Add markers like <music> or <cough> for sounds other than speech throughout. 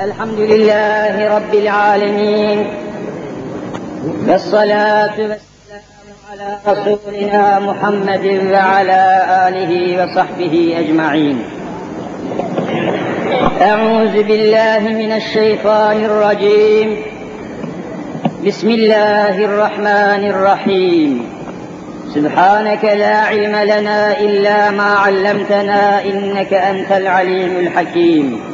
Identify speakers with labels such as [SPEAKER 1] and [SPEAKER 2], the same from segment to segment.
[SPEAKER 1] الحمد لله رب العالمين والصلاة والسلام على رسولنا محمد وعلى آله وصحبه أجمعين. أعوذ بالله من الشيطان الرجيم. بسم الله الرحمن الرحيم. سبحانك لا علم لنا إلا ما علمتنا إنك أنت العليم الحكيم.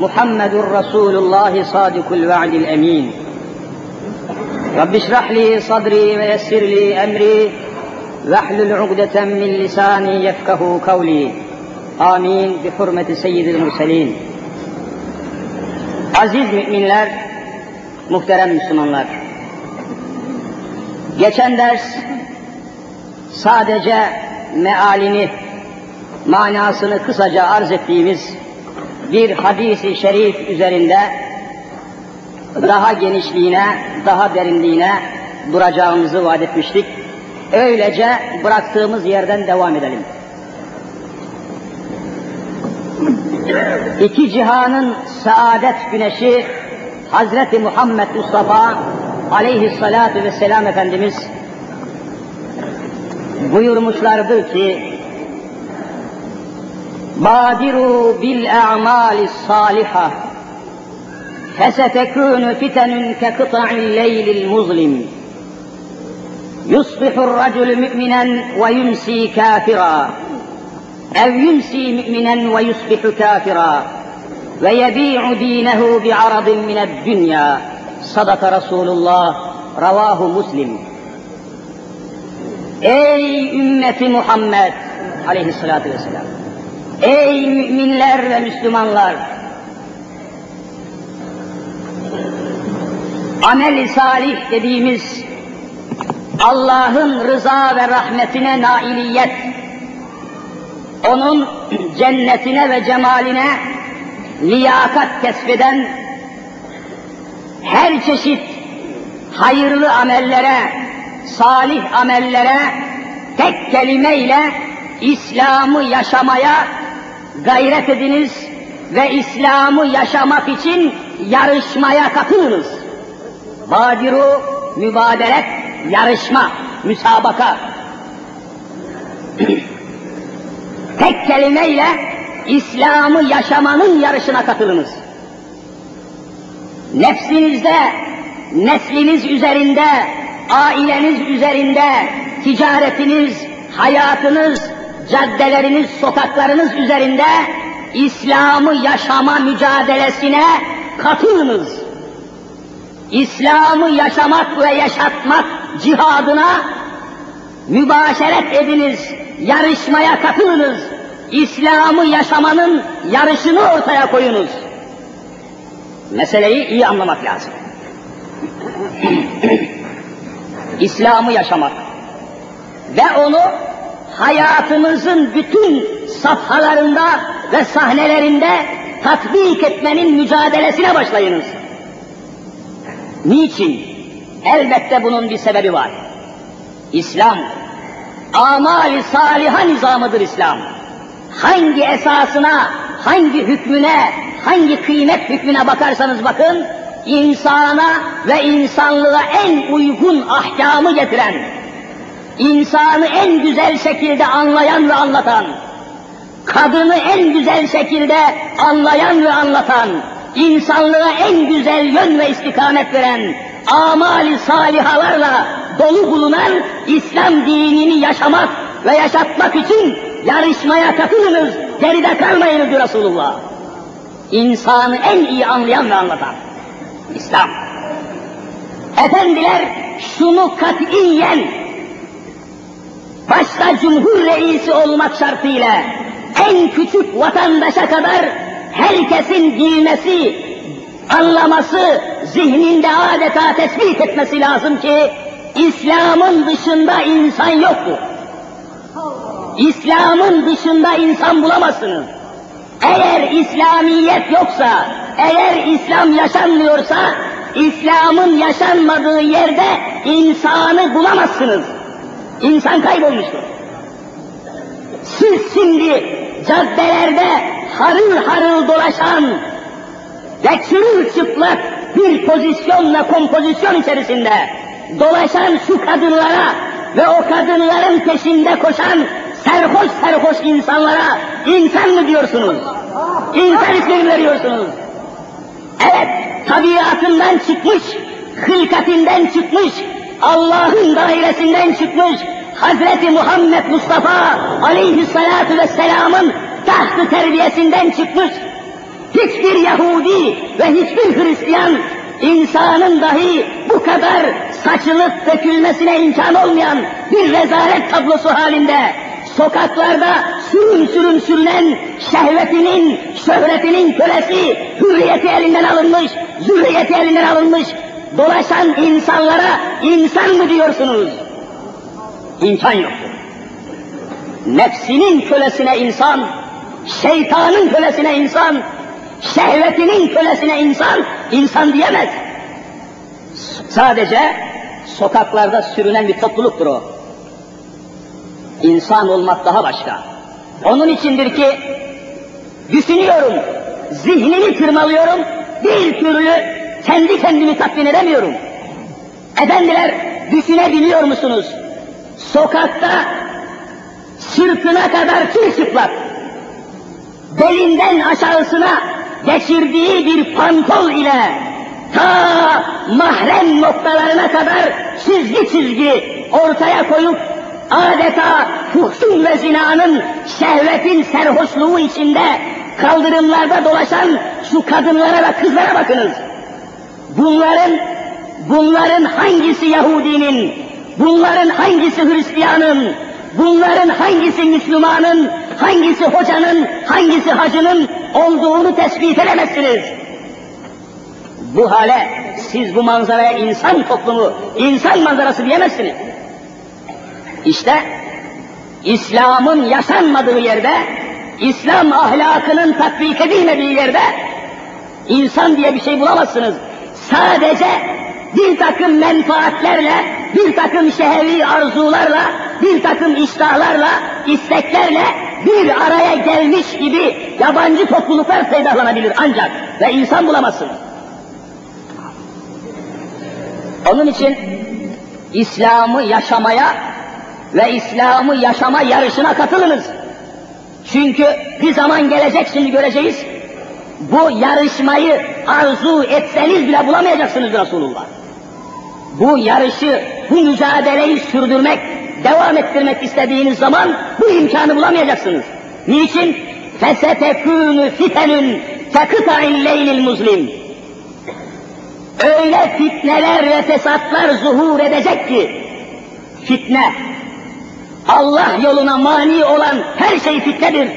[SPEAKER 1] محمد رسول الله صادق الوعد الأمين رب اشرح لي صدري ويسر لي أمري واحلل عقدة من لساني يفقه قولي آمين بحرمة سيد المرسلين Aziz müminler, muhterem Müslümanlar. Geçen ders sadece mealini, manasını kısaca arz ettiğimiz bir hadisi şerif üzerinde daha genişliğine, daha derinliğine duracağımızı vaat etmiştik. Öylece bıraktığımız yerden devam edelim. İki cihanın saadet güneşi Hazreti Muhammed Mustafa aleyhissalatu vesselam Efendimiz buyurmuşlardır ki Bil a'mali saliha فستكون فتن كقطع الليل المظلم. يصبح الرجل مؤمنا ويمسي كافرا أو يمسي مؤمنا ويصبح كافرا ويبيع دينه بعرض من الدنيا. صدق رسول الله رواه مسلم. Ey ümmeti Muhammed aleyhissalatü vesselam. Ey müminler ve Müslümanlar. Amel-i salih dediğimiz Allah'ın rıza ve rahmetine nailiyet, onun cennetine ve cemaline liyakat kesbeden her çeşit hayırlı amellere, salih amellere tek kelimeyle İslam'ı yaşamaya gayret ediniz ve İslam'ı yaşamak için yarışmaya katılınız. Badiru mübaderet, yarışma, müsabaka. <clears throat> tek kelimeyle İslam'ı yaşamanın yarışına katılınız. Nefsinizde, nesliniz üzerinde, aileniz üzerinde, ticaretiniz, hayatınız, caddeleriniz, sokaklarınız üzerinde İslam'ı yaşama mücadelesine katılınız. İslam'ı yaşamak ve yaşatmak cihadına mübaşeret ediniz, yarışmaya katılınız. İslam'ı yaşamanın yarışını ortaya koyunuz. Meseleyi iyi anlamak lazım. İslam'ı yaşamak ve onu hayatımızın bütün safhalarında ve sahnelerinde tatbik etmenin mücadelesine başlayınız. Niçin? Elbette bunun bir sebebi var. İslam, amali saliha nizamıdır İslam. Hangi esasına, hangi hükmüne, hangi kıymet hükmüne bakarsanız bakın, insana ve insanlığa en uygun ahkamı getiren, insanı en güzel şekilde anlayan ve anlatan, kadını en güzel şekilde anlayan ve anlatan, insanlığa en güzel yön ve istikamet veren, amali salihalarla dolu bulunan İslam dinini yaşamak ve yaşatmak için yarışmaya katılınız, geride kalmayınız diyor Resulullah. İnsanı en iyi anlayan ve anlatan İslam. Efendiler şunu katiyen başta cumhur reisi olmak şartıyla en küçük vatandaşa kadar herkesin bilmesi, anlaması, zihninde adeta tespit etmesi lazım ki İslam'ın dışında insan yoktur. İslam'ın dışında insan bulamazsınız. Eğer İslamiyet yoksa, eğer İslam yaşanmıyorsa, İslam'ın yaşanmadığı yerde insanı bulamazsınız. İnsan kaybolmuştur. Siz şimdi caddelerde harıl harıl dolaşan ve çırılçıplak bir pozisyonla kompozisyon içerisinde dolaşan şu kadınlara ve o kadınların peşinde koşan serhoş serhoş insanlara insan mı diyorsunuz? İnsan ismini veriyorsunuz. Evet, tabiatından çıkmış, hılkatinden çıkmış, Allah'ın dairesinden çıkmış, Hazreti Muhammed Mustafa aleyhissalatu vesselamın tahtı terbiyesinden çıkmış, hiçbir Yahudi ve hiçbir Hristiyan insanın dahi bu kadar saçılıp dökülmesine imkan olmayan bir rezalet tablosu halinde sokaklarda sürün sürün sürünen şehvetinin, şöhretinin kölesi, hürriyeti elinden alınmış, zürriyeti elinden alınmış, dolaşan insanlara insan mı diyorsunuz? İmkan yoktur. Nefsinin kölesine insan, şeytanın kölesine insan, şehvetinin kölesine insan, insan diyemez. Sadece sokaklarda sürünen bir topluluktur o. İnsan olmak daha başka. Onun içindir ki düşünüyorum, zihnimi tırmalıyorum, bir türlü kendi kendimi tatmin edemiyorum. Efendiler düşünebiliyor musunuz? Sokakta sırtına kadar çırçıplak, belinden aşağısına geçirdiği bir pantol ile ta mahrem noktalarına kadar çizgi çizgi ortaya koyup adeta fuhsun ve zinanın şehvetin serhoşluğu içinde kaldırımlarda dolaşan şu kadınlara ve kızlara bakınız. Bunların, bunların hangisi Yahudinin, bunların hangisi Hristiyanın, bunların hangisi Müslümanın, hangisi hocanın, hangisi hacının olduğunu tespit edemezsiniz. Bu hale siz bu manzaraya insan toplumu, insan manzarası diyemezsiniz. İşte İslam'ın yaşanmadığı yerde, İslam ahlakının tatbik edilmediği yerde insan diye bir şey bulamazsınız. Sadece bir takım menfaatlerle, bir takım şehvi arzularla, bir takım iştahlarla, isteklerle bir araya gelmiş gibi yabancı topluluklar peydahlanabilir ancak ve insan bulamazsınız. Onun için İslam'ı yaşamaya ve İslam'ı yaşama yarışına katılınız. Çünkü bir zaman gelecek şimdi göreceğiz Bu yarışmayı arzu etseniz bile bulamayacaksınız Resulullah. Bu yarışı, bu mücadeleyi sürdürmek, devam ettirmek istediğiniz zaman bu imkanı bulamayacaksınız. Niçin? فَسَتَكُونُ فِتَنٌ كَقِطَعِ اللَّيْلِ الْمُظْلِمِ Öyle fitneler ve fesatlar zuhur edecek ki, fitne, Allah yoluna mani olan her şey fitnedir.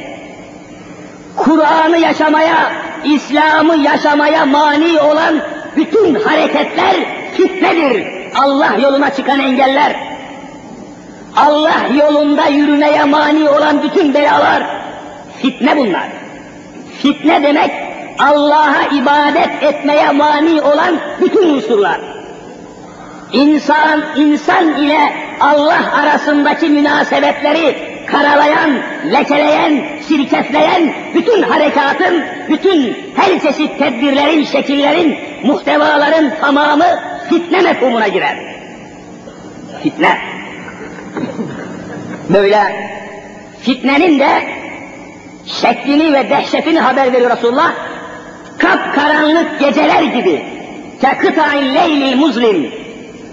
[SPEAKER 1] Kur'an'ı yaşamaya, İslam'ı yaşamaya mani olan bütün hareketler fitnedir. Allah yoluna çıkan engeller, Allah yolunda yürümeye mani olan bütün belalar, fitne bunlar. Fitne demek, Allah'a ibadet etmeye mani olan bütün unsurlar. İnsan, insan ile Allah arasındaki münasebetleri karalayan, lekeleyen, şirketleyen bütün harekatın, bütün her çeşit tedbirlerin, şekillerin, muhtevaların tamamı fitne mefhumuna girer. Fitne. Böyle fitnenin de şeklini ve dehşetini haber veriyor Resulullah. Kapkaranlık geceler gibi. Kekıta'in leylil muzlim.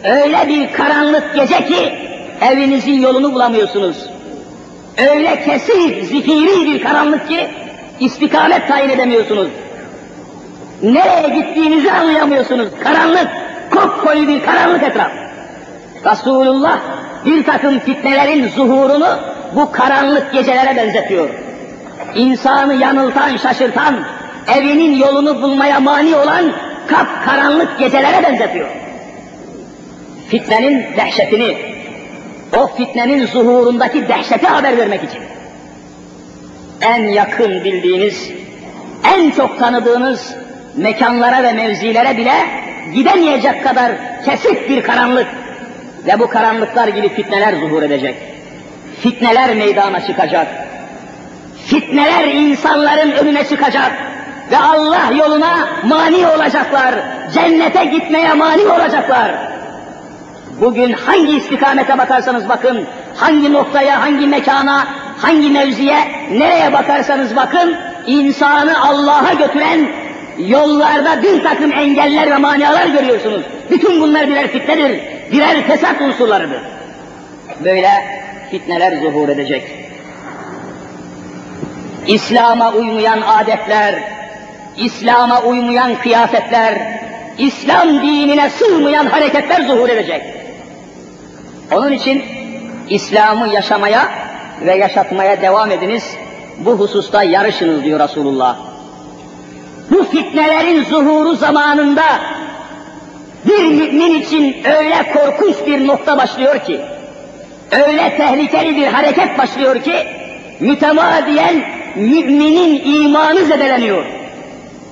[SPEAKER 1] Öyle bir karanlık gece ki evinizin yolunu bulamıyorsunuz. Öyle kesif, zifiri bir karanlık ki istikamet tayin edemiyorsunuz. Nereye gittiğinizi anlayamıyorsunuz. Karanlık, kopkoyu bir karanlık etraf. Resulullah bir takım fitnelerin zuhurunu bu karanlık gecelere benzetiyor. İnsanı yanıltan, şaşırtan, evinin yolunu bulmaya mani olan kap karanlık gecelere benzetiyor. Fitnenin dehşetini, o fitnenin zuhurundaki dehşeti haber vermek için. En yakın bildiğiniz, en çok tanıdığınız mekanlara ve mevzilere bile gidemeyecek kadar kesik bir karanlık ve bu karanlıklar gibi fitneler zuhur edecek. Fitneler meydana çıkacak. Fitneler insanların önüne çıkacak ve Allah yoluna mani olacaklar. Cennete gitmeye mani olacaklar. Bugün hangi istikamete bakarsanız bakın, hangi noktaya, hangi mekana, hangi mevziye, nereye bakarsanız bakın, insanı Allah'a götüren yollarda bir takım engeller ve manialar görüyorsunuz. Bütün bunlar birer fitnedir, birer fesat unsurlarıdır. Böyle fitneler zuhur edecek. İslam'a uymayan adetler, İslam'a uymayan kıyafetler, İslam dinine sığmayan hareketler zuhur edecek. Onun için İslam'ı yaşamaya ve yaşatmaya devam ediniz. Bu hususta yarışınız diyor Resulullah. Bu fitnelerin zuhuru zamanında bir mümin için öyle korkunç bir nokta başlıyor ki, öyle tehlikeli bir hareket başlıyor ki, mütemadiyen müminin imanı zedeleniyor.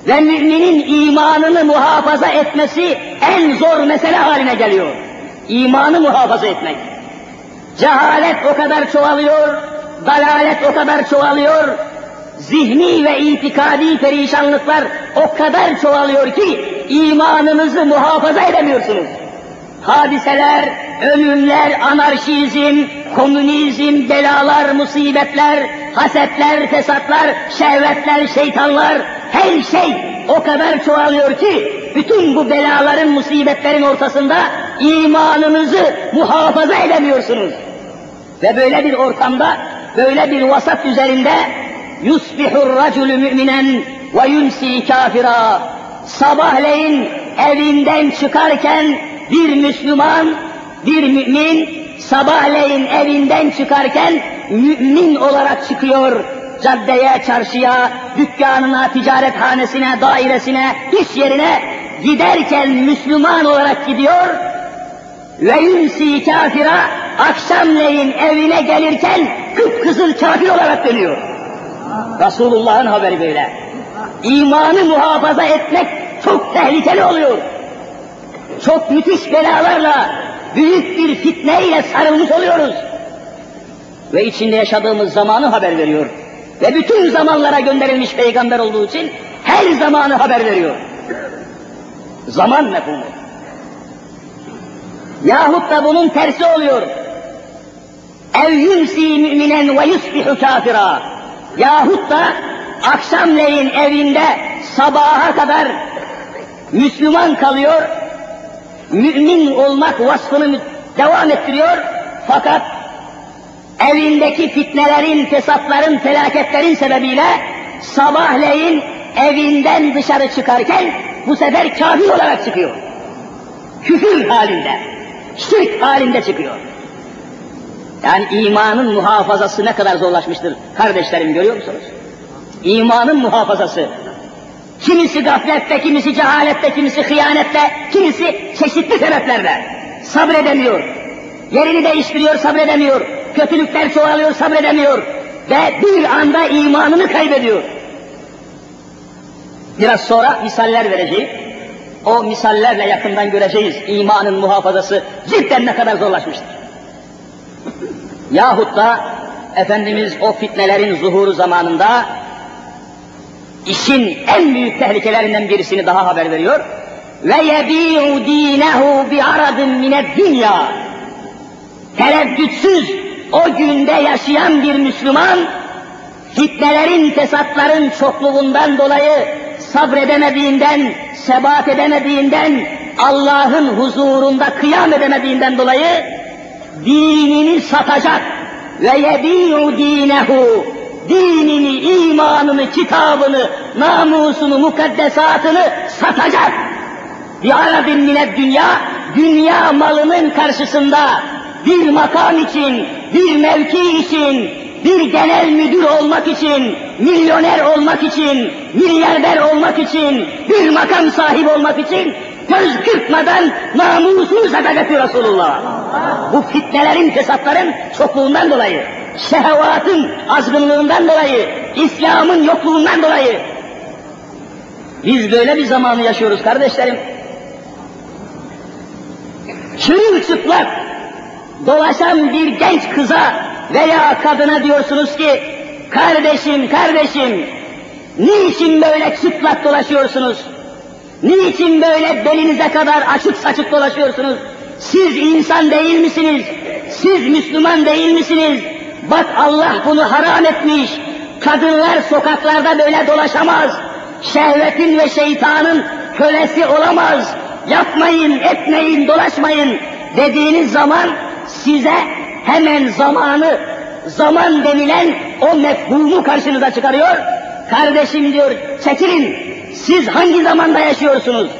[SPEAKER 1] Ve müminin imanını muhafaza etmesi en zor mesele haline geliyor. İmanı muhafaza etmek. Cehalet o kadar çoğalıyor, dalalet o kadar çoğalıyor, zihni ve itikadi perişanlıklar o kadar çoğalıyor ki imanınızı muhafaza edemiyorsunuz. Hadiseler, ölümler, anarşizm, komünizm, belalar, musibetler, hasetler, fesatlar, şehvetler, şeytanlar, her şey o kadar çoğalıyor ki bütün bu belaların, musibetlerin ortasında imanınızı muhafaza edemiyorsunuz. Ve böyle bir ortamda, böyle bir vasat üzerinde yusbihur racülü müminen ve yumsi kafira. Sabahleyin evinden çıkarken bir Müslüman, bir mümin sabahleyin evinden çıkarken mümin olarak çıkıyor. Caddeye, çarşıya, dükkanına, ticarethanesine, dairesine, iş yerine giderken Müslüman olarak gidiyor ve yumsi kafira akşamleyin evine gelirken kıpkızıl kafir olarak dönüyor. Resulullah'ın haberi böyle. İmanı muhafaza etmek çok tehlikeli oluyor. Çok müthiş belalarla, büyük bir fitneyle sarılmış oluyoruz. Ve içinde yaşadığımız zamanı haber veriyor. Ve bütün zamanlara gönderilmiş peygamber olduğu için her zamanı haber veriyor. Zaman mefhumu. Yahut da bunun tersi oluyor. Ev yumsi müminen ve yusbihu kafira. Yahut da akşamleyin evinde sabaha kadar Müslüman kalıyor, mümin olmak vasfını devam ettiriyor fakat evindeki fitnelerin, fesatların, felaketlerin sebebiyle sabahleyin evinden dışarı çıkarken bu sefer kafir olarak çıkıyor. Küfür halinde, şirk halinde çıkıyor. Yani imanın muhafazası ne kadar zorlaşmıştır kardeşlerim görüyor musunuz? İmanın muhafazası. Kimisi gaflette, kimisi cehalette, kimisi hıyanette, kimisi çeşitli sebeplerle sabredemiyor. Yerini değiştiriyor, sabredemiyor. Kötülükler çoğalıyor, sabredemiyor. Ve bir anda imanını kaybediyor. Biraz sonra misaller vereceğim. O misallerle yakından göreceğiz imanın muhafazası cidden ne kadar zorlaşmıştır. Yahut da Efendimiz o fitnelerin zuhuru zamanında işin en büyük tehlikelerinden birisini daha haber veriyor. Ve yebi'u dinehu bi aradın mined dünya. Tereddütsüz o günde yaşayan bir Müslüman fitnelerin, fesatların çokluğundan dolayı sabredemediğinden, sebat edemediğinden, Allah'ın huzurunda kıyam edemediğinden dolayı dinini satacak ve yebi'u dinehu dinini, imanını, kitabını, namusunu, mukaddesatını satacak. Bir mined dünya, dünya malının karşısında bir makam için, bir mevki için, bir genel müdür olmak için, milyoner olmak için, milyarder olmak için, bir makam sahibi olmak için göz kırpmadan namusunu zededetti Resulullah. Bu fitnelerin, fesatların çokluğundan dolayı, şehvatın azgınlığından dolayı, İslam'ın yokluğundan dolayı. Biz böyle bir zamanı yaşıyoruz kardeşlerim. Çırılçıplak dolaşan bir genç kıza veya kadına diyorsunuz ki, kardeşim, kardeşim, niçin böyle çıplak dolaşıyorsunuz? Niçin böyle belinize kadar açık saçık dolaşıyorsunuz? Siz insan değil misiniz? Siz Müslüman değil misiniz? Bak Allah bunu haram etmiş. Kadınlar sokaklarda böyle dolaşamaz. Şehvetin ve şeytanın kölesi olamaz. Yapmayın, etmeyin, dolaşmayın dediğiniz zaman size hemen zamanı, zaman denilen o mefhumu karşınıza çıkarıyor. Kardeşim diyor, çekilin, siz hangi zamanda yaşıyorsunuz?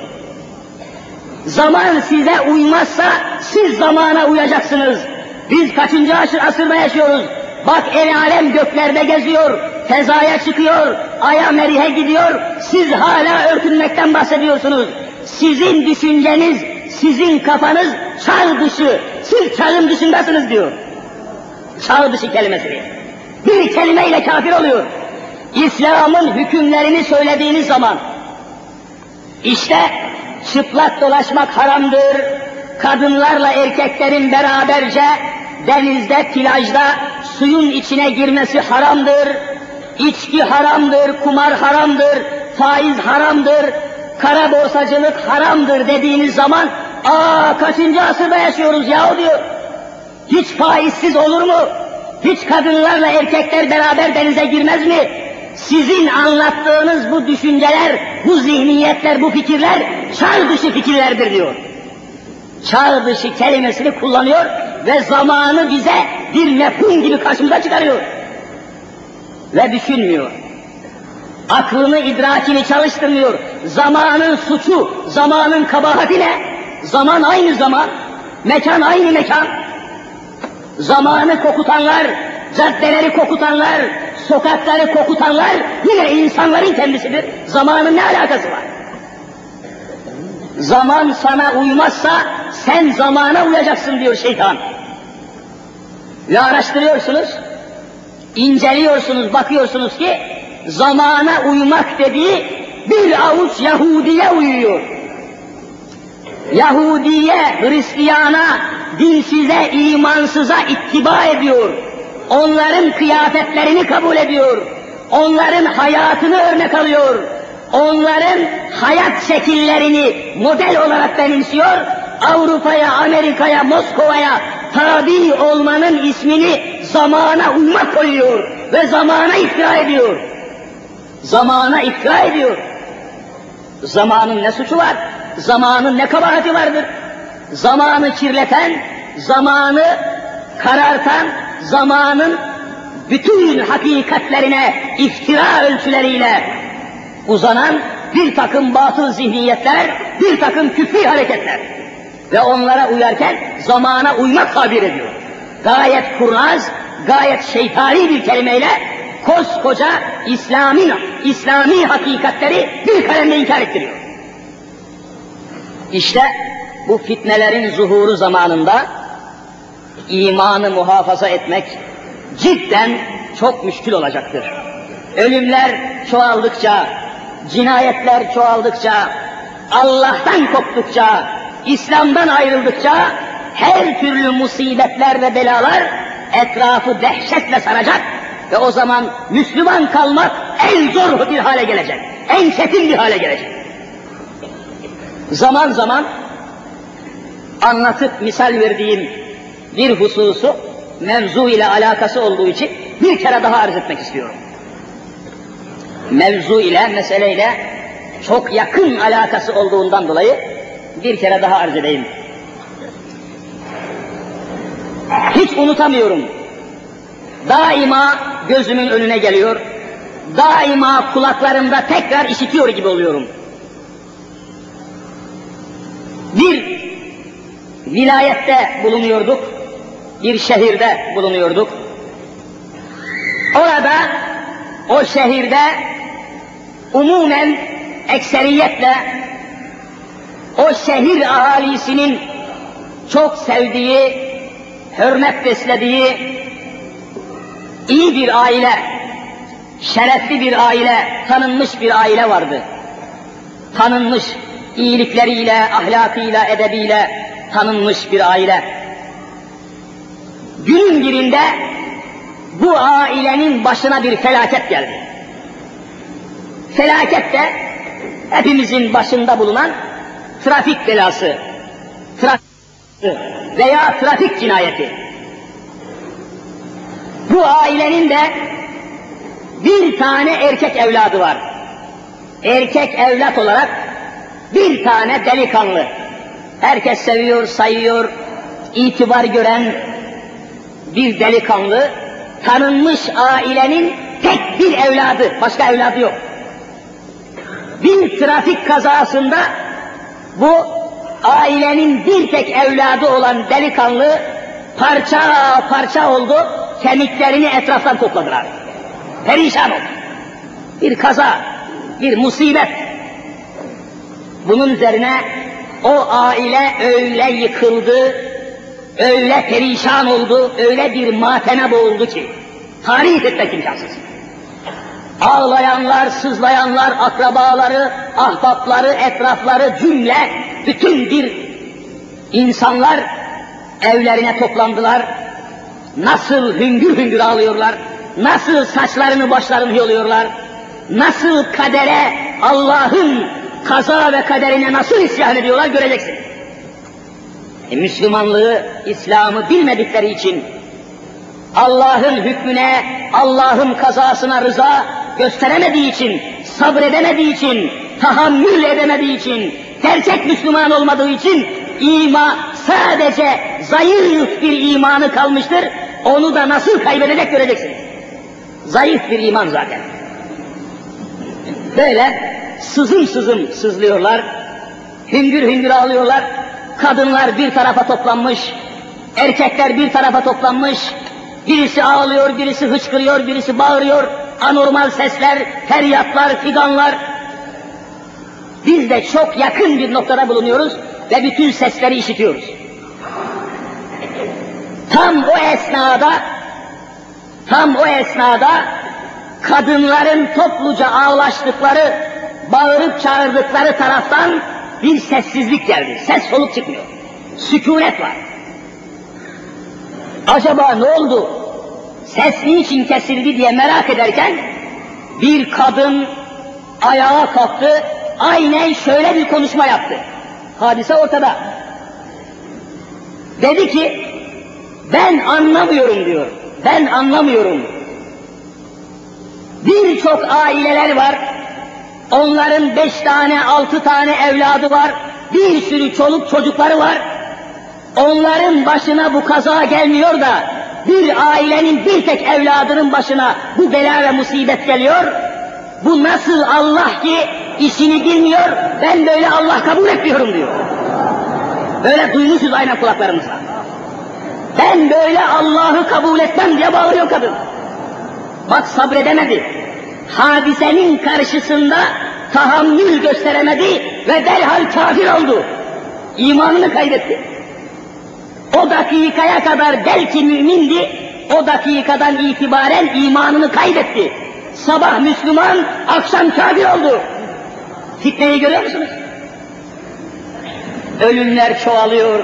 [SPEAKER 1] Zaman size uymazsa siz zamana uyacaksınız. Biz kaçıncı asır, asırda yaşıyoruz? Bak el alem göklerde geziyor, fezaya çıkıyor, aya merihe gidiyor, siz hala örtünmekten bahsediyorsunuz. Sizin düşünceniz, sizin kafanız çağ dışı, siz çağın dışındasınız diyor. Çağ dışı kelimesi. Bir kelimeyle kafir oluyor. İslam'ın hükümlerini söylediğiniz zaman, işte çıplak dolaşmak haramdır, kadınlarla erkeklerin beraberce denizde, plajda suyun içine girmesi haramdır, içki haramdır, kumar haramdır, faiz haramdır, kara borsacılık haramdır dediğiniz zaman, aa kaçıncı asırda yaşıyoruz yahu diyor. Hiç faizsiz olur mu? Hiç kadınlarla erkekler beraber denize girmez mi? Sizin anlattığınız bu düşünceler, bu zihniyetler, bu fikirler çağ dışı fikirlerdir diyor. Çağ dışı kelimesini kullanıyor ve zamanı bize bir mefhum gibi karşımıza çıkarıyor. Ve düşünmüyor. Aklını, idrakini çalıştırmıyor. Zamanın suçu, zamanın kabahati ne? Zaman aynı zaman, mekan aynı mekan. Zamanı kokutanlar, caddeleri kokutanlar, sokakları kokutanlar yine insanların kendisidir. Zamanın ne alakası var? Zaman sana uymazsa sen zamana uyacaksın diyor şeytan. Ve araştırıyorsunuz, inceliyorsunuz, bakıyorsunuz ki zamana uymak dediği bir avuç Yahudiye uyuyor. Yahudiye, Hristiyana, dinsize, imansıza ittiba ediyor. Onların kıyafetlerini kabul ediyor. Onların hayatını örnek alıyor. Onların hayat şekillerini model olarak benimsiyor. Avrupa'ya, Amerika'ya, Moskova'ya tabi olmanın ismini zamana uymak koyuyor ve zamana iftira ediyor. Zamana iftira ediyor. Zamanın ne suçu var? Zamanın ne kabahati vardır? Zamanı kirleten, zamanı karartan, zamanın bütün hakikatlerine iftira ölçüleriyle uzanan bir takım batıl zihniyetler, bir takım küfri hareketler. Ve onlara uyarken zamana uymak tabir ediyor. Gayet kurnaz, gayet şeytani bir kelimeyle koskoca İslami, İslami hakikatleri bir kalemle inkar ettiriyor. İşte bu fitnelerin zuhuru zamanında imanı muhafaza etmek cidden çok müşkül olacaktır. Ölümler çoğaldıkça, cinayetler çoğaldıkça, Allah'tan koptukça, İslam'dan ayrıldıkça her türlü musibetler ve belalar etrafı dehşetle saracak ve o zaman Müslüman kalmak en zor bir hale gelecek, en çetin bir hale gelecek. Zaman zaman anlatıp misal verdiğim bir hususu mevzu ile alakası olduğu için bir kere daha arz etmek istiyorum. Mevzu ile, meseleyle çok yakın alakası olduğundan dolayı bir kere daha arz edeyim. Hiç unutamıyorum. Daima gözümün önüne geliyor. Daima kulaklarımda tekrar işitiyor gibi oluyorum. Bir vilayette bulunuyorduk, bir şehirde bulunuyorduk. Orada, o şehirde umumen ekseriyetle o şehir ahalisinin çok sevdiği, hürmet beslediği iyi bir aile, şerefli bir aile, tanınmış bir aile vardı. Tanınmış iyilikleriyle, ahlakıyla, edebiyle tanınmış bir aile. Günün birinde bu ailenin başına bir felaket geldi. Felaket de hepimizin başında bulunan trafik belası, trafik veya trafik cinayeti. Bu ailenin de bir tane erkek evladı var. Erkek evlat olarak bir tane delikanlı. Herkes seviyor, sayıyor, itibar gören bir delikanlı, tanınmış ailenin tek bir evladı, başka evladı yok. Bir trafik kazasında bu ailenin bir tek evladı olan delikanlı parça parça oldu, kemiklerini etraftan topladılar. Perişan oldu. Bir kaza, bir musibet. Bunun üzerine o aile öyle yıkıldı, öyle perişan oldu, öyle bir mateme boğuldu ki tarih etmek imkansız. Ağlayanlar, sızlayanlar, akrabaları, ahbapları, etrafları cümle bütün bir insanlar evlerine toplandılar. Nasıl hüngür hüngür ağlıyorlar, nasıl saçlarını başlarını yoluyorlar, nasıl kadere, Allah'ın kaza ve kaderine nasıl isyan ediyorlar göreceksin. E, Müslümanlığı, İslam'ı bilmedikleri için Allah'ın hükmüne, Allah'ın kazasına rıza gösteremediği için, sabredemediği için, tahammül edemediği için, gerçek Müslüman olmadığı için ima sadece zayıf bir imanı kalmıştır. Onu da nasıl kaybedecek göreceksiniz. Zayıf bir iman zaten. Böyle sızım sızım sızlıyorlar, hüngür hüngür ağlıyorlar. Kadınlar bir tarafa toplanmış, erkekler bir tarafa toplanmış. Birisi ağlıyor, birisi hıçkırıyor, birisi bağırıyor. Anormal sesler, feryatlar, figanlar. Biz de çok yakın bir noktada bulunuyoruz ve bütün sesleri işitiyoruz. Tam o esnada, tam o esnada kadınların topluca ağlaştıkları, bağırıp çağırdıkları taraftan bir sessizlik geldi. Ses soluk çıkmıyor. Sükunet var. Acaba ne oldu? Ses niçin kesildi diye merak ederken bir kadın ayağa kalktı, aynen şöyle bir konuşma yaptı. Hadise ortada. Dedi ki, ben anlamıyorum diyor. Ben anlamıyorum. Birçok aileler var. Onların beş tane, altı tane evladı var. Bir sürü çoluk çocukları var. Onların başına bu kaza gelmiyor da bir ailenin bir tek evladının başına bu bela ve musibet geliyor. Bu nasıl Allah ki işini bilmiyor, ben böyle Allah kabul etmiyorum diyor. Böyle duymuşuz aynen kulaklarımızla. Ben böyle Allah'ı kabul etmem diye bağırıyor kadın. Bak sabredemedi. Hadisenin karşısında tahammül gösteremedi ve derhal kafir oldu. İmanını kaybetti. O dakikaya kadar belki mümindi, o dakikadan itibaren imanını kaybetti. Sabah Müslüman, akşam kafir oldu. Fitneyi görüyor musunuz? Ölümler çoğalıyor,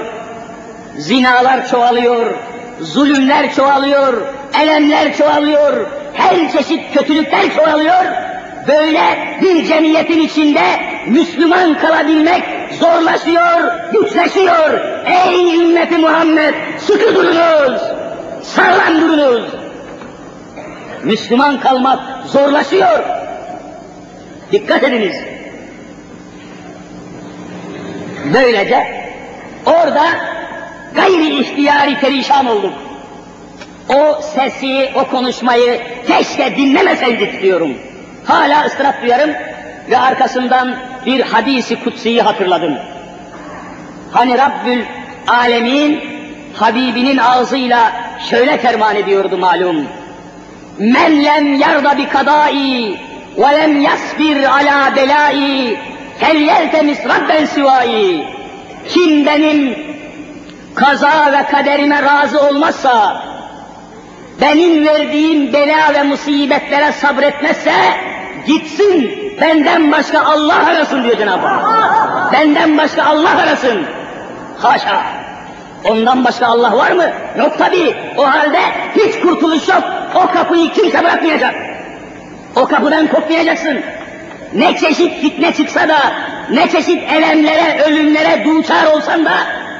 [SPEAKER 1] zinalar çoğalıyor, zulümler çoğalıyor, elemler çoğalıyor, her çeşit kötülükler çoğalıyor. Böyle bir cemiyetin içinde Müslüman kalabilmek zorlaşıyor, güçleşiyor. Ey ümmeti Muhammed, sıkı durunuz, sağlam durunuz. Müslüman kalmak zorlaşıyor. Dikkat ediniz. Böylece orada gayri ihtiyari perişan olduk. O sesi, o konuşmayı keşke dinlemeseydik diyorum. Hala ıstırap duyarım ve arkasından bir hadisi kutsiyi hatırladım. Hani Rabbül Alemin Habibinin ağzıyla şöyle ferman ediyordu malum. Men lem yarda bi kadai ve lem yasbir ala belai felyeltemis rabben sivai. Kim benim kaza ve kaderime razı olmazsa, benim verdiğim bela ve musibetlere sabretmezse, gitsin benden başka Allah arasın diyor Cenab-ı Hak. Benden başka Allah arasın. Haşa! Ondan başka Allah var mı? Yok tabi. O halde hiç kurtuluş yok. O kapıyı kimse bırakmayacak. O kapıdan kopmayacaksın. Ne çeşit fitne çıksa da, ne çeşit elemlere, ölümlere duçar olsan da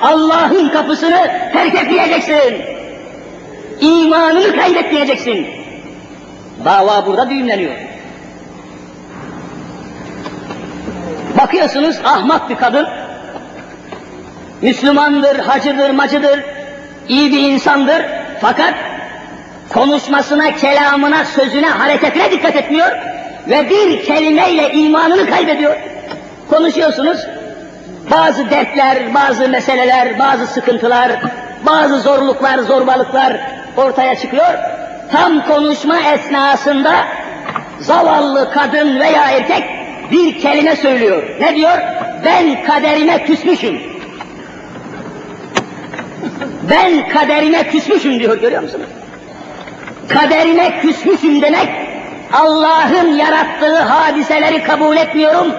[SPEAKER 1] Allah'ın kapısını terk etmeyeceksin. İmanını kaybetmeyeceksin. Dava burada düğümleniyor. Bakıyorsunuz ahmak bir kadın, Müslümandır, hacıdır, macıdır, iyi bir insandır fakat konuşmasına, kelamına, sözüne, hareketine dikkat etmiyor ve bir kelimeyle imanını kaybediyor. Konuşuyorsunuz, bazı dertler, bazı meseleler, bazı sıkıntılar, bazı zorluklar, zorbalıklar ortaya çıkıyor. Tam konuşma esnasında zavallı kadın veya erkek bir kelime söylüyor. Ne diyor? Ben kaderime küsmüşüm. Ben kaderime küsmüşüm diyor görüyor musunuz? Kaderime küsmüşüm demek Allah'ın yarattığı hadiseleri kabul etmiyorum.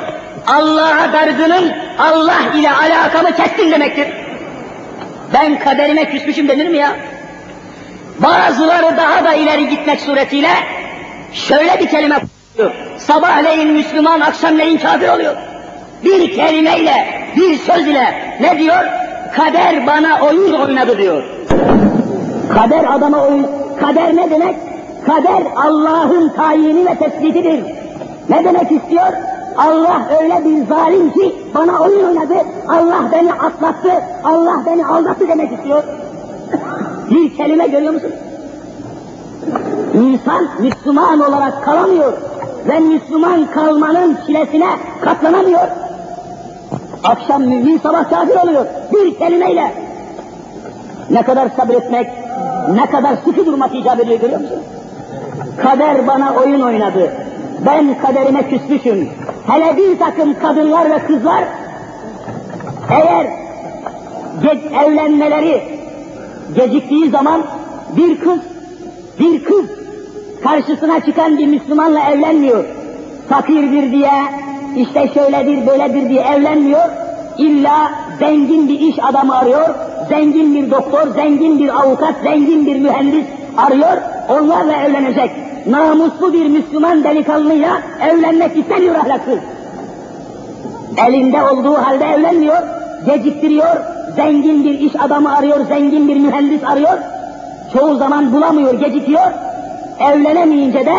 [SPEAKER 1] Allah'a dargınım, Allah ile alakamı kestim demektir. Ben kaderime küsmüşüm denir mi ya? Bazıları daha da ileri gitmek suretiyle şöyle bir kelime kullanıyor. Sabahleyin Müslüman, akşamleyin kafir oluyor. Bir kelimeyle, bir söz ile ne diyor? Kader bana oyun oynadı diyor. Kader adama oyun, kader ne demek? Kader Allah'ın tayini ve teslitidir. Ne demek istiyor? Allah öyle bir zalim ki bana oyun oynadı, Allah beni atlattı, Allah beni aldattı demek istiyor. <laughs> bir kelime görüyor musun? İnsan Müslüman olarak kalamıyor ve Müslüman kalmanın çilesine katlanamıyor. Akşam mümin sabah kafir oluyor. Bir kelimeyle. Ne kadar sabretmek, ne kadar sıkı durmak icap ediyor görüyor musun? Kader bana oyun oynadı. Ben kaderime küsmüşüm. Hele bir takım kadınlar ve kızlar eğer ge- evlenmeleri geciktiği zaman bir kız, bir kız karşısına çıkan bir Müslümanla evlenmiyor. Fakirdir diye, işte şöyledir, böyledir diye evlenmiyor. İlla zengin bir iş adamı arıyor, zengin bir doktor, zengin bir avukat, zengin bir mühendis arıyor, onlarla evlenecek. Namuslu bir Müslüman delikanlıyla evlenmek istemiyor ahlaksız. Elinde olduğu halde evlenmiyor, geciktiriyor, zengin bir iş adamı arıyor, zengin bir mühendis arıyor. Çoğu zaman bulamıyor, gecikiyor. Evlenemeyince de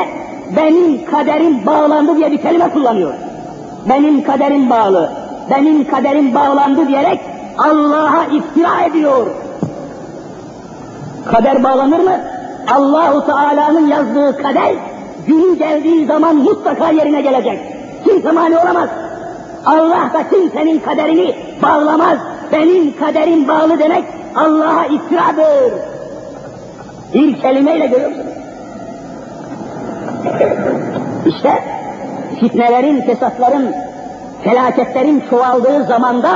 [SPEAKER 1] benim kaderim bağlandı diye bir kelime kullanıyor. Benim kaderim bağlı, benim kaderim bağlandı diyerek Allah'a iftira ediyor. Kader bağlanır mı? Allahu Teala'nın yazdığı kader günü geldiği zaman mutlaka yerine gelecek. Kimse mani olamaz. Allah da kimsenin kaderini bağlamaz. Benim kaderim bağlı demek Allah'a iftiradır. Bir kelimeyle görüyor musunuz? İşte fitnelerin, fesatların, felaketlerin çoğaldığı zamanda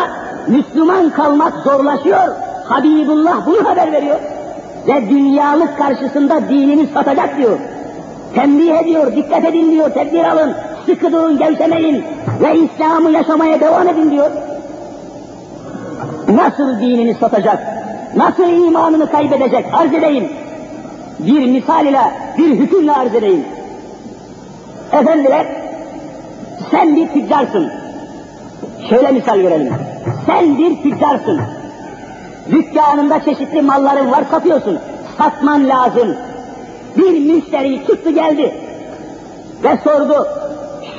[SPEAKER 1] Müslüman kalmak zorlaşıyor. Habibullah bunu haber veriyor. Ve dünyalık karşısında dinini satacak diyor. Tembih ediyor, dikkat edin diyor, tedbir alın, sıkı durun, gevşemeyin ve İslam'ı yaşamaya devam edin diyor. Nasıl dinini satacak, nasıl imanını kaybedecek arz edeyim. Bir misal ile, bir hükümle arz edeyim. Efendiler, sen bir tüccarsın. Şöyle misal verelim. Sen bir tüccarsın. Dükkanında çeşitli malların var, satıyorsun. Satman lazım. Bir müşteri çıktı geldi ve sordu,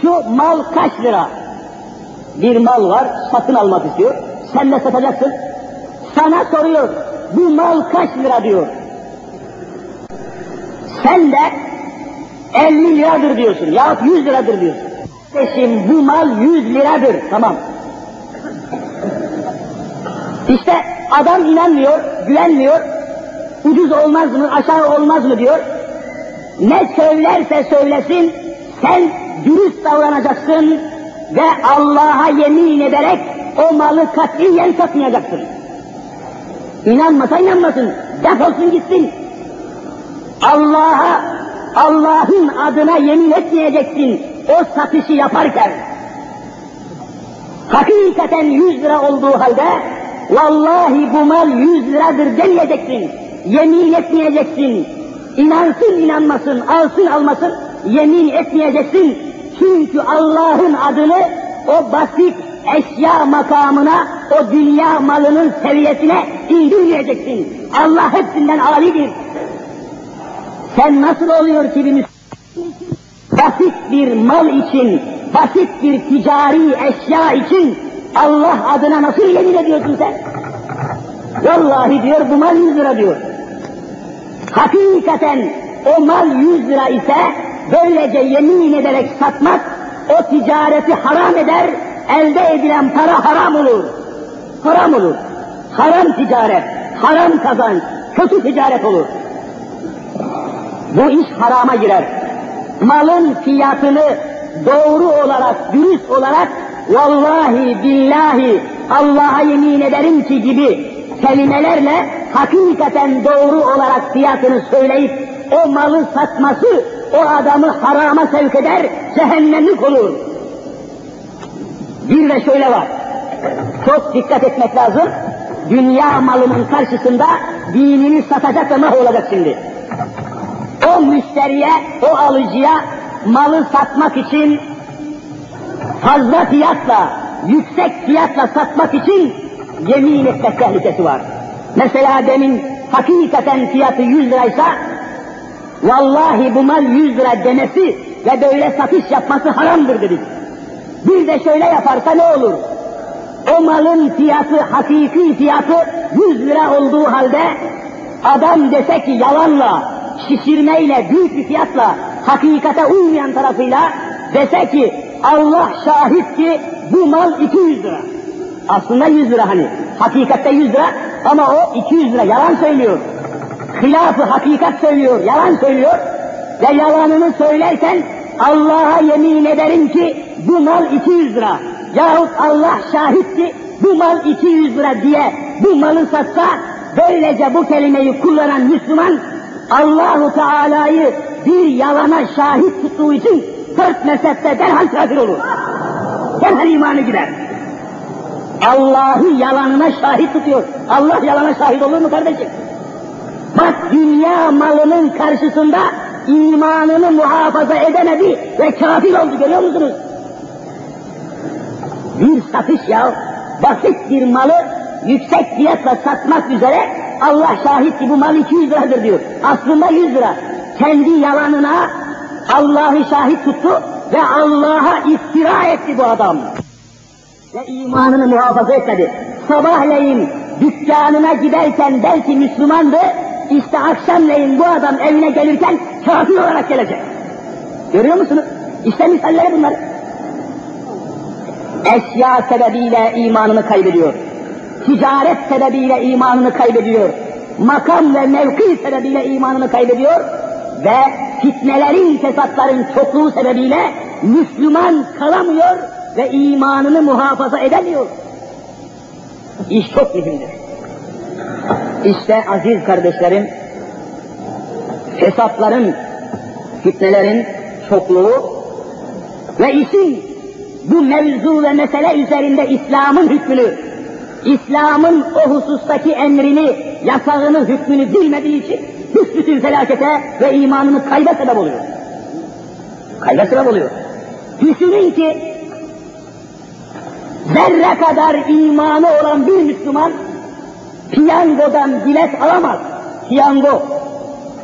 [SPEAKER 1] şu mal kaç lira? Bir mal var, satın almak istiyor. Sen de satacaksın. Sana soruyor, bu mal kaç lira diyor. Sen de 50 liradır diyorsun yahut 100 liradır diyorsun. Kardeşim bu mal 100 liradır, tamam. İşte adam inanmıyor, güvenmiyor, ucuz olmaz mı, aşağı olmaz mı diyor. ne söylerse söylesin, sen dürüst davranacaksın ve Allah'a yemin ederek o malı katiyen satmayacaksın. İnanmasa inanmasın, defolsun gitsin. Allah'a, Allah'ın adına yemin etmeyeceksin o satışı yaparken. Hakikaten yüz lira olduğu halde, vallahi bu mal yüz liradır demeyeceksin. Yemin etmeyeceksin. İnansın inanmasın, alsın almasın, yemin etmeyeceksin. Çünkü Allah'ın adını o basit eşya makamına, o dünya malının seviyesine indirmeyeceksin. Allah hepsinden alidir. Sen nasıl oluyor ki bir basit bir mal için, basit bir ticari eşya için Allah adına nasıl yemin ediyorsun sen? Vallahi diyor bu mal yüz lira diyor. Hakikaten o mal yüz lira ise böylece yemin ederek satmak o ticareti haram eder, elde edilen para haram olur. Haram olur. Haram ticaret, haram kazanç, kötü ticaret olur. Bu iş harama girer. Malın fiyatını doğru olarak, dürüst olarak vallahi billahi Allah'a yemin ederim ki gibi kelimelerle hakikaten doğru olarak fiyatını söyleyip o malı satması o adamı harama sevk eder, cehennemlik olur. Bir de şöyle var, çok dikkat etmek lazım, dünya malının karşısında dinini satacak ve mahvolacak şimdi. O müşteriye, o alıcıya malı satmak için fazla fiyatla, yüksek fiyatla satmak için yemin etmek tehlikesi var. Mesela demin hakikaten fiyatı 100 liraysa vallahi bu mal 100 lira demesi ve böyle satış yapması haramdır dedik. Bir de şöyle yaparsa ne olur? O malın fiyatı, hakiki fiyatı 100 lira olduğu halde adam dese ki yalanla, şişirmeyle, büyük bir fiyatla, hakikate uymayan tarafıyla dese ki Allah şahit ki bu mal 200 lira. Aslında 100 lira hani. Hakikatte 100 lira ama o 200 lira yalan söylüyor. Hilafı hakikat söylüyor, yalan söylüyor. Ve yalanını söylerken Allah'a yemin ederim ki bu mal 200 lira. Yahut Allah şahit ki bu mal 200 lira diye bu malı satsa böylece bu kelimeyi kullanan Müslüman Allahu Teala'yı bir yalana şahit tuttuğu için dört mezhepte derhal kafir olur. Derhal imanı gider. Allah'ı yalanına şahit tutuyor. Allah yalana şahit olur mu kardeşim? Bak dünya malının karşısında imanını muhafaza edemedi ve kafir oldu görüyor musunuz? Bir satış ya, basit bir malı yüksek fiyatla satmak üzere Allah şahit ki bu mal 200 liradır diyor. Aslında 100 lira. Kendi yalanına Allah'ı şahit tuttu ve Allah'a iftira etti bu adam. Ve imanını muhafaza etmedi. Sabahleyin dükkanına giderken belki Müslümandı, işte akşamleyin bu adam evine gelirken kafir olarak gelecek. Görüyor musunuz? İşte misalleri bunlar. Eşya sebebiyle imanını kaybediyor. Ticaret sebebiyle imanını kaybediyor. Makam ve mevki sebebiyle imanını kaybediyor. Ve fitnelerin, fesatların çokluğu sebebiyle Müslüman kalamıyor ve imanını muhafaza edemiyor. İş çok mühimdir. İşte aziz kardeşlerim, fesatların, fitnelerin çokluğu ve işin bu mevzu ve mesele üzerinde İslam'ın hükmünü, İslam'ın o husustaki emrini, yasağını, hükmünü bilmediği için bütün felakete ve imanını kayba sebep oluyor. Kayba sebep oluyor. Düşünün ki zerre kadar imanı olan bir Müslüman piyangodan bilet alamaz. Piyango.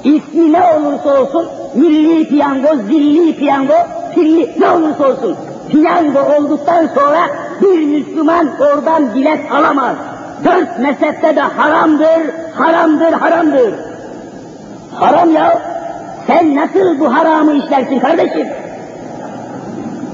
[SPEAKER 1] İsmi ne olursa olsun, milli piyango, zilli piyango, pilli ne olursa olsun. Piyango olduktan sonra bir Müslüman oradan bilet alamaz. Dört mezhepte de haramdır, haramdır, haramdır. Haram ya. Sen nasıl bu haramı işlersin kardeşim?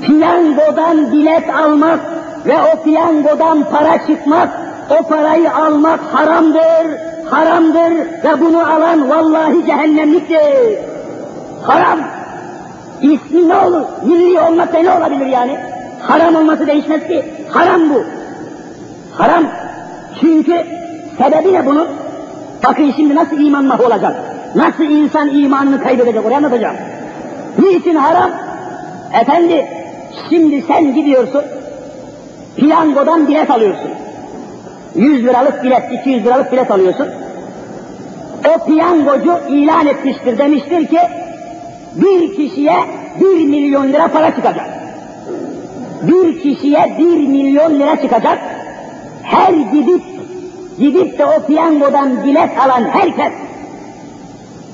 [SPEAKER 1] Piyangodan bilet almak ve o piyangodan para çıkmak, o parayı almak haramdır, haramdır ve bunu alan vallahi cehennemliktir. Haram. İsmi ne olur? Milli olmasa ne olabilir yani? Haram olması değişmez ki. Haram bu. Haram. Çünkü sebebi ne bunun? Bakın şimdi nasıl iman mahvolacak? Nasıl insan imanını kaybedecek? Oraya anlatacağım. Niçin haram? Efendi, şimdi sen gidiyorsun, piyangodan bilet alıyorsun. 100 liralık bilet, 200 liralık bilet alıyorsun. O piyangocu ilan etmiştir, demiştir ki, bir kişiye bir milyon lira para çıkacak. Bir kişiye bir milyon lira çıkacak. Her gidip gidip de o piyangodan bilet alan herkes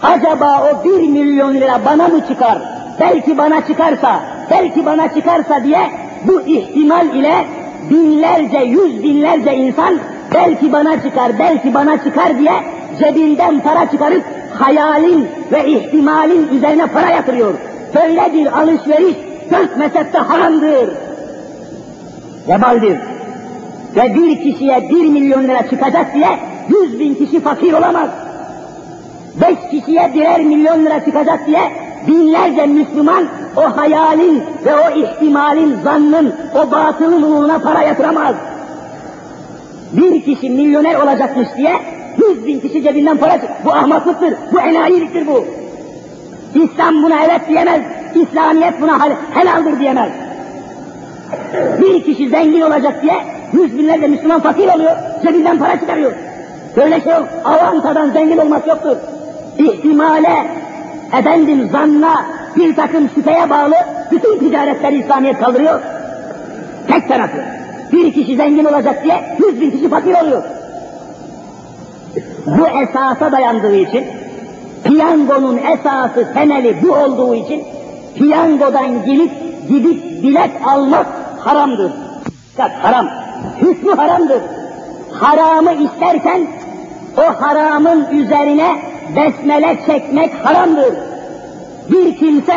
[SPEAKER 1] acaba o bir milyon lira bana mı çıkar? Belki bana çıkarsa, belki bana çıkarsa diye bu ihtimal ile binlerce, yüz binlerce insan belki bana çıkar, belki bana çıkar diye cebinden para çıkarıp hayalin ve ihtimalin üzerine para yatırıyor. Böyle bir alışveriş dört mezhepte haramdır. Vebaldir. Ve bir kişiye bir milyon lira çıkacak diye yüz bin kişi fakir olamaz. Beş kişiye birer milyon lira çıkacak diye binlerce Müslüman o hayalin ve o ihtimalin, zannın, o batılın uğruna para yatıramaz. Bir kişi milyoner olacakmış diye yüz bin kişi cebinden para çık. Bu ahmaklıktır, bu enayiliktir bu. İslam buna evet diyemez, İslamiyet buna helaldir diyemez. Bir kişi zengin olacak diye yüz binlerce Müslüman fakir oluyor, cebinden para çıkarıyor. Böyle şey yok, avantadan zengin olmak yoktur. İhtimale, efendim zanna, bir takım şüpheye bağlı bütün ticaretleri İslamiyet kaldırıyor. Tek tarafı. Bir kişi zengin olacak diye yüz bin kişi fakir oluyor. Bu esasa dayandığı için, piyangonun esası temeli bu olduğu için, piyangodan gelip gidip bilet almak haramdır. Bak haram. Hükmü haramdır. Haramı isterken o haramın üzerine besmele çekmek haramdır. Bir kimse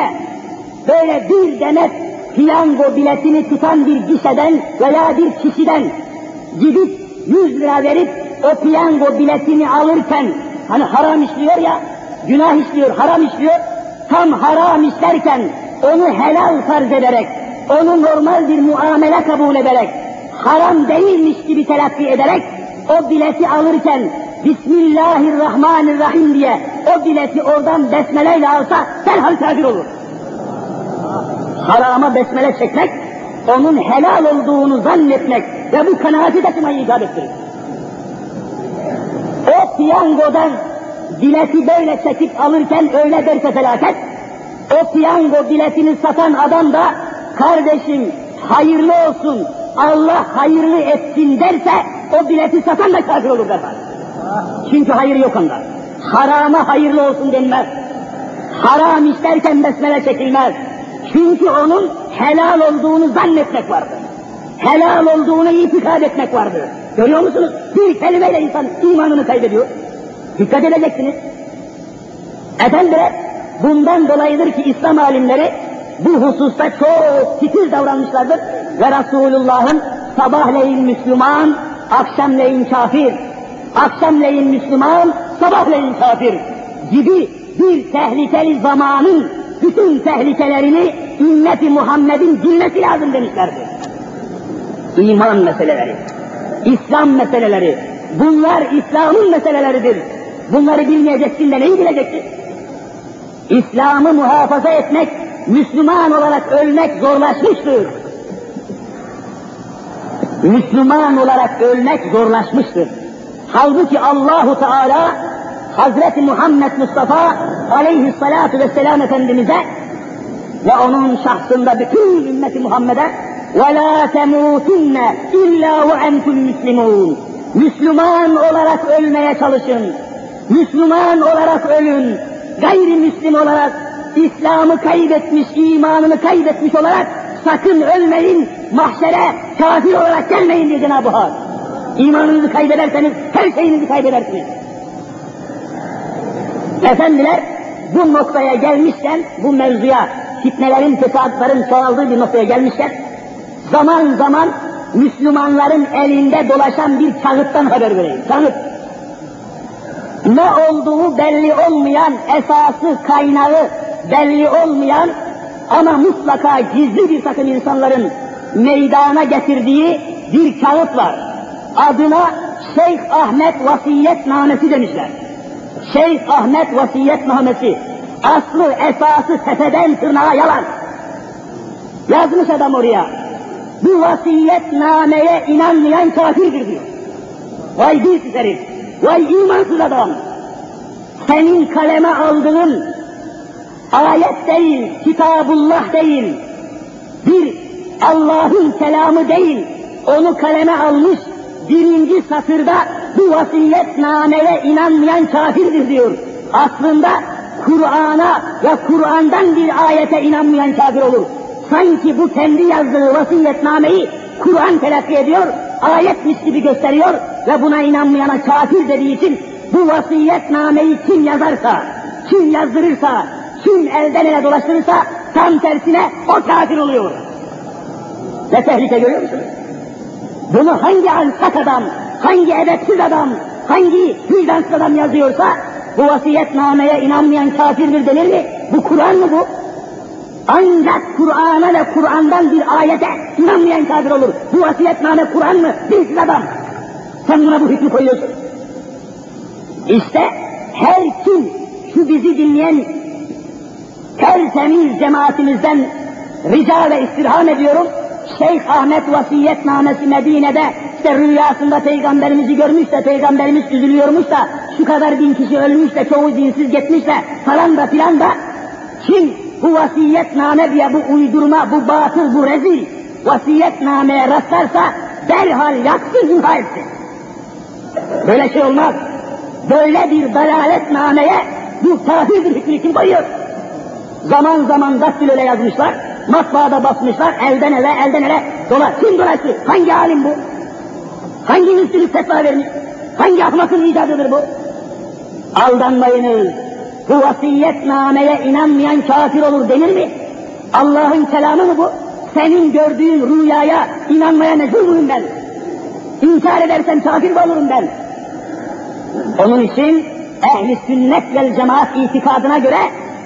[SPEAKER 1] böyle bir demet piyango biletini tutan bir gişeden veya bir kişiden gidip yüz lira verip o piyango biletini alırken hani haram işliyor ya, günah işliyor, haram işliyor, tam haram işlerken onu helal farz ederek, onu normal bir muamele kabul ederek, haram değilmiş gibi telakki ederek, o bileti alırken Bismillahirrahmanirrahim diye o bileti oradan besmeleyle alsa derhal kafir olur. Harama besmele çekmek, onun helal olduğunu zannetmek ve bu kanaati taşımayı icap ettirir. O piyangodan bileti böyle çekip alırken öyle derse felaket, o piyango biletini satan adam da kardeşim hayırlı olsun, Allah hayırlı etsin derse o bileti satan da kafir olur derhal. Çünkü hayır yok onda. Harama hayırlı olsun denmez. Haram isterken besmele çekilmez. Çünkü onun helal olduğunu zannetmek vardır. Helal olduğunu itikad etmek vardır. Görüyor musunuz? Bir kelimeyle insan imanını kaybediyor. Dikkat edeceksiniz. Efendiler, bundan dolayıdır ki İslam alimleri bu hususta çok titiz davranmışlardır ve Resulullah'ın sabahleyin Müslüman, akşamleyin kafir, akşamleyin Müslüman, sabahleyin kafir gibi bir tehlikeli zamanın bütün tehlikelerini ümmeti Muhammed'in bilmesi lazım demişlerdi. İman meseleleri, İslam meseleleri, bunlar İslam'ın meseleleridir. Bunları bilmeyeceksin de neyi bileceksin? İslam'ı muhafaza etmek, Müslüman olarak ölmek zorlaşmıştır. Müslüman olarak ölmek zorlaşmıştır. Halbuki Allahu Teala Hazreti Muhammed Mustafa aleyhissalatu vesselam Efendimiz'e ve onun şahsında bütün ümmeti Muhammed'e وَلَا تَمُوتُنَّ اِلَّا وَاَنْتُمْ مُسْلِمُونَ Müslüman olarak ölmeye çalışın. Müslüman olarak ölün. Gayrimüslim olarak İslam'ı kaybetmiş, imanını kaybetmiş olarak sakın ölmeyin, mahşere kafir olarak gelmeyin diye Cenab-ı Hak. İmanınızı kaybederseniz her şeyinizi kaybedersiniz. Efendiler bu noktaya gelmişken, bu mevzuya, fitnelerin, fesatların çoğaldığı bir noktaya gelmişken, zaman zaman Müslümanların elinde dolaşan bir kağıttan haber vereyim. Kağıt. Ne olduğu belli olmayan esası, kaynağı belli olmayan ama mutlaka gizli bir takım insanların meydana getirdiği bir kağıt var. Adına Şeyh Ahmet Vasiyetnamesi demişler. Şeyh Ahmet Vasiyetnamesi. Aslı esası tepeden tırnağa yalan. Yazmış adam oraya. Bu vasiyetnameye inanmayan kafirdir diyor. Vay dilsiz herif, vay imansız adam. Senin kaleme aldığın ayet değil, kitabullah değil, bir Allah'ın kelamı değil, onu kaleme almış birinci satırda bu vasiyetnameye inanmayan kafirdir diyor. Aslında Kur'an'a ve Kur'an'dan bir ayete inanmayan kafir olur. Sanki bu kendi yazdığı vasiyetnameyi Kur'an telakki ediyor, ayetmiş gibi gösteriyor ve buna inanmayana kafir dediği için bu vasiyetnameyi kim yazarsa, kim yazdırırsa, kim elden ele dolaştırırsa tam tersine o kafir oluyor. Ne tehlike görüyor musunuz? Bunu hangi alçak adam, hangi edepsiz adam, hangi vicdansız adam yazıyorsa bu vasiyetnameye inanmayan kafirdir denir mi? Bu Kur'an mı bu? Ancak Kur'an'a ve Kur'an'dan bir ayete inanmayan kafir olur. Bu vasiyetname Kur'an mı? Dilsiz adam. Sen buna bu hükmü koyuyorsun. İşte her kim şu bizi dinleyen tertemiz cemaatimizden rica ve istirham ediyorum. Şeyh Ahmet vasiyetnamesi Medine'de işte rüyasında peygamberimizi görmüş de peygamberimiz üzülüyormuş da şu kadar bin kişi ölmüş de çoğu dinsiz gitmiş de falan da filan da kim bu vasiyetname diye bu uydurma, bu batıl, bu rezil vasiyetnameye rastlarsa derhal yaksın imha etsin. Böyle şey olmaz. Böyle bir dalaletnameye bu kafir bir hükmü kim koyuyor? Zaman zaman daktiloyla yazmışlar, matbaada basmışlar, elden ele, elden ele dolar. Kim dolaştı? Hangi alim bu? Hangi üstünlük fetva vermiş? Hangi ahmakın icadıdır bu? Aldanmayınız. Bu vasiyetnameye inanmayan kafir olur denir mi? Allah'ın kelamı mı bu? Senin gördüğün rüyaya inanmaya mecbur muyum ben? İnkar edersem kafir mi olurum ben? Onun için ehli sünnet vel cemaat itikadına göre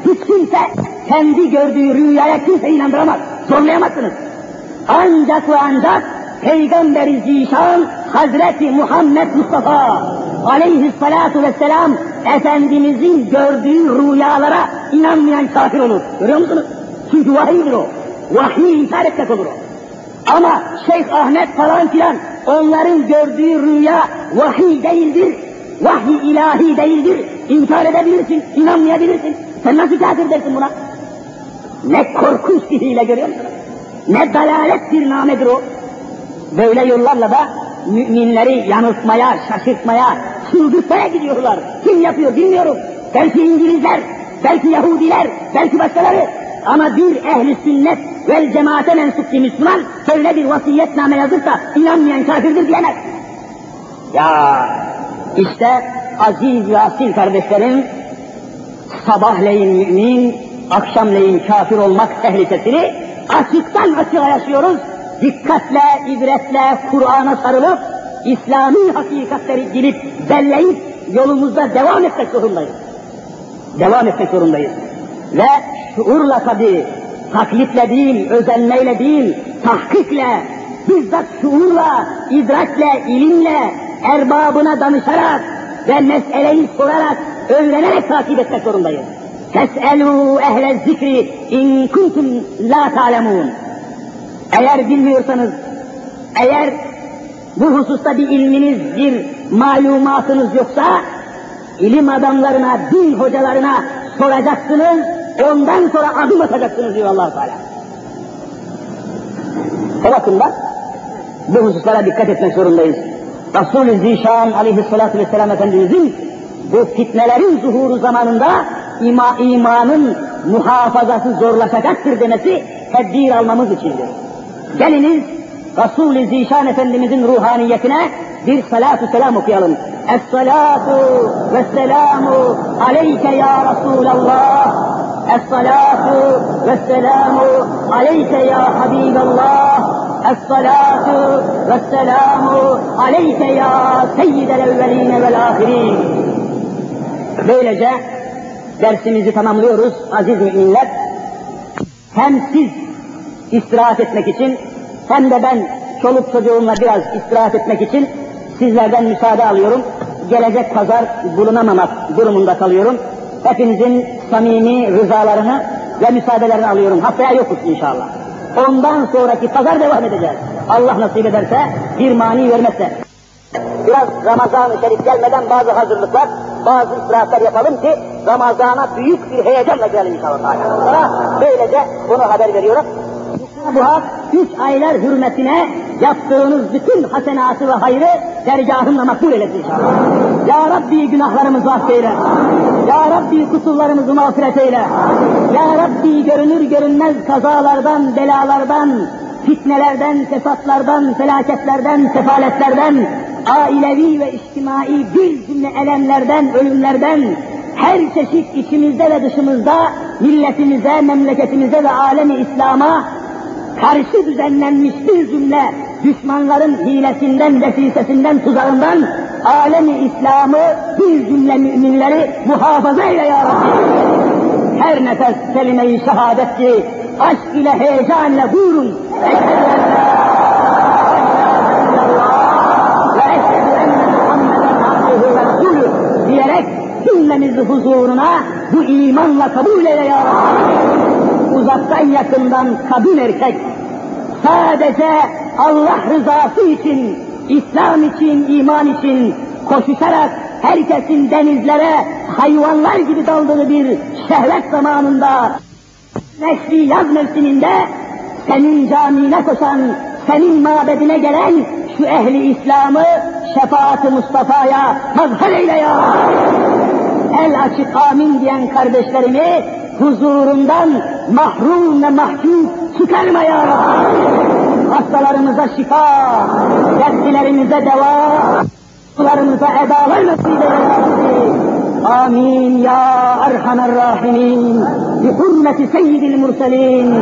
[SPEAKER 1] hiç kimse kendi gördüğü rüyaya kimse inandıramaz. Zorlayamazsınız. Ancak ve ancak Peygamber-i Zişan Hazreti Muhammed Mustafa aleyhissalatu vesselam Efendimizin gördüğü rüyalara inanmayan kafir olur. Görüyor musunuz? Çünkü vahiydir o. Vahiy inkar etmek olur o. Ama Şeyh Ahmet falan filan onların gördüğü rüya vahiy değildir. Vahiy ilahi değildir. İnkar edebilirsin, inanmayabilirsin. Sen nasıl kafir dersin buna? Ne korkunç bir hile görüyor musun? Ne dalalet bir namedir o. Böyle yollarla da müminleri yanıltmaya, şaşırtmaya, çıldırtmaya gidiyorlar. Kim yapıyor bilmiyorum. Belki İngilizler, belki Yahudiler, belki başkaları. Ama bir ehli sünnet vel cemaate mensup bir Müslüman böyle bir vasiyetname yazırsa inanmayan kafirdir diyemez. Ya işte aziz ve asil kardeşlerim sabahleyin mümin, akşamleyin kafir olmak tehlikesini açıktan açığa yaşıyoruz. Dikkatle, ibretle Kur'an'a sarılıp İslami hakikatleri girip belleyip yolumuzda devam etmek zorundayız. Devam etmek zorundayız. Ve şuurla tabi, taklitle değil, özenmeyle değil, tahkikle, bizzat şuurla, idrakle, ilimle, erbabına danışarak ve meseleyi sorarak, öğrenerek takip etmek zorundayız. Tes'elû ehle zikri in kuntum la ta'lemûn. Eğer bilmiyorsanız, eğer bu hususta bir ilminiz, bir malumatınız yoksa, ilim adamlarına, din hocalarına soracaksınız, ondan sonra adım atacaksınız diyor allah Teala. O bakımdan bu hususlara dikkat etmek zorundayız. Resul-i Zişan aleyhissalatü vesselam Efendimizin bu fitnelerin zuhuru zamanında ima, imanın muhafazası zorlaşacaktır demesi tedbir almamız içindir. Geliniz Resul-i Zişan Efendimizin ruhaniyetine bir salatu selam okuyalım. Es-salatu ve selamu aleyke ya Resulallah. Es-salatu ve selamu aleyke ya Habiballah. Es-salatu ve selamu aleyke ya seyyidel evveline vel ahirin. Böylece dersimizi tamamlıyoruz aziz müminler. Hem siz istirahat etmek için hem de ben çoluk çocuğumla biraz istirahat etmek için sizlerden müsaade alıyorum. Gelecek pazar bulunamamak durumunda kalıyorum. Hepinizin samimi rızalarını ve müsaadelerini alıyorum. Haftaya yokuz inşallah. Ondan sonraki pazar devam edeceğiz. Allah nasip ederse, bir mani vermezse. Biraz Ramazan-ı Şerif gelmeden bazı hazırlıklar, bazı istirahatler yapalım ki Ramazan'a büyük bir heyecanla girelim inşallah. Böylece bunu haber veriyorum. Bu hak üç aylar hürmetine yaptığınız bütün hasenatı ve hayrı dergahımla makbul eylesin inşallah. Ya Rabbi günahlarımızı affeyle. Ya Rabbi kusurlarımızı mağfiret eyle. Ya Rabbi görünür görünmez kazalardan, belalardan, fitnelerden, fesatlardan, felaketlerden, sefaletlerden, ailevi ve içtimai bir cümle elemlerden, ölümlerden, her çeşit içimizde ve dışımızda milletimize, memleketimize ve alemi İslam'a karşı düzenlenmiş bir cümle düşmanların hilesinden, vesisesinden, tuzağından alemi İslam'ı bir cümle müminleri muhafaza eyle ya Rabbi. Her nefes kelime-i şehadet ki aşk ile heyecan ile buyurun. Eşhedü en la ve eşhedü enne Muhammeden abduhu ve resulü diyerek cümlemizi huzuruna bu imanla kabul eyle ya. Uzaktan yakından kadın erkek sadece Allah rızası için, İslam için, iman için koşuşarak herkesin denizlere hayvanlar gibi daldığı bir şehvet zamanında neşri yaz mevsiminde senin camine koşan, senin mabedine gelen şu ehli İslam'ı şefaat-ı Mustafa'ya mazhar eyle ya! El açık amin diyen kardeşlerimi huzurundan mahrum ve mahcup çıkarma ya. Hastalarımıza şifa, dertlilerimize deva, sularımıza edalar nasip Amin ya Erhamer Rahimin, bi hürmeti seyyidil murselin,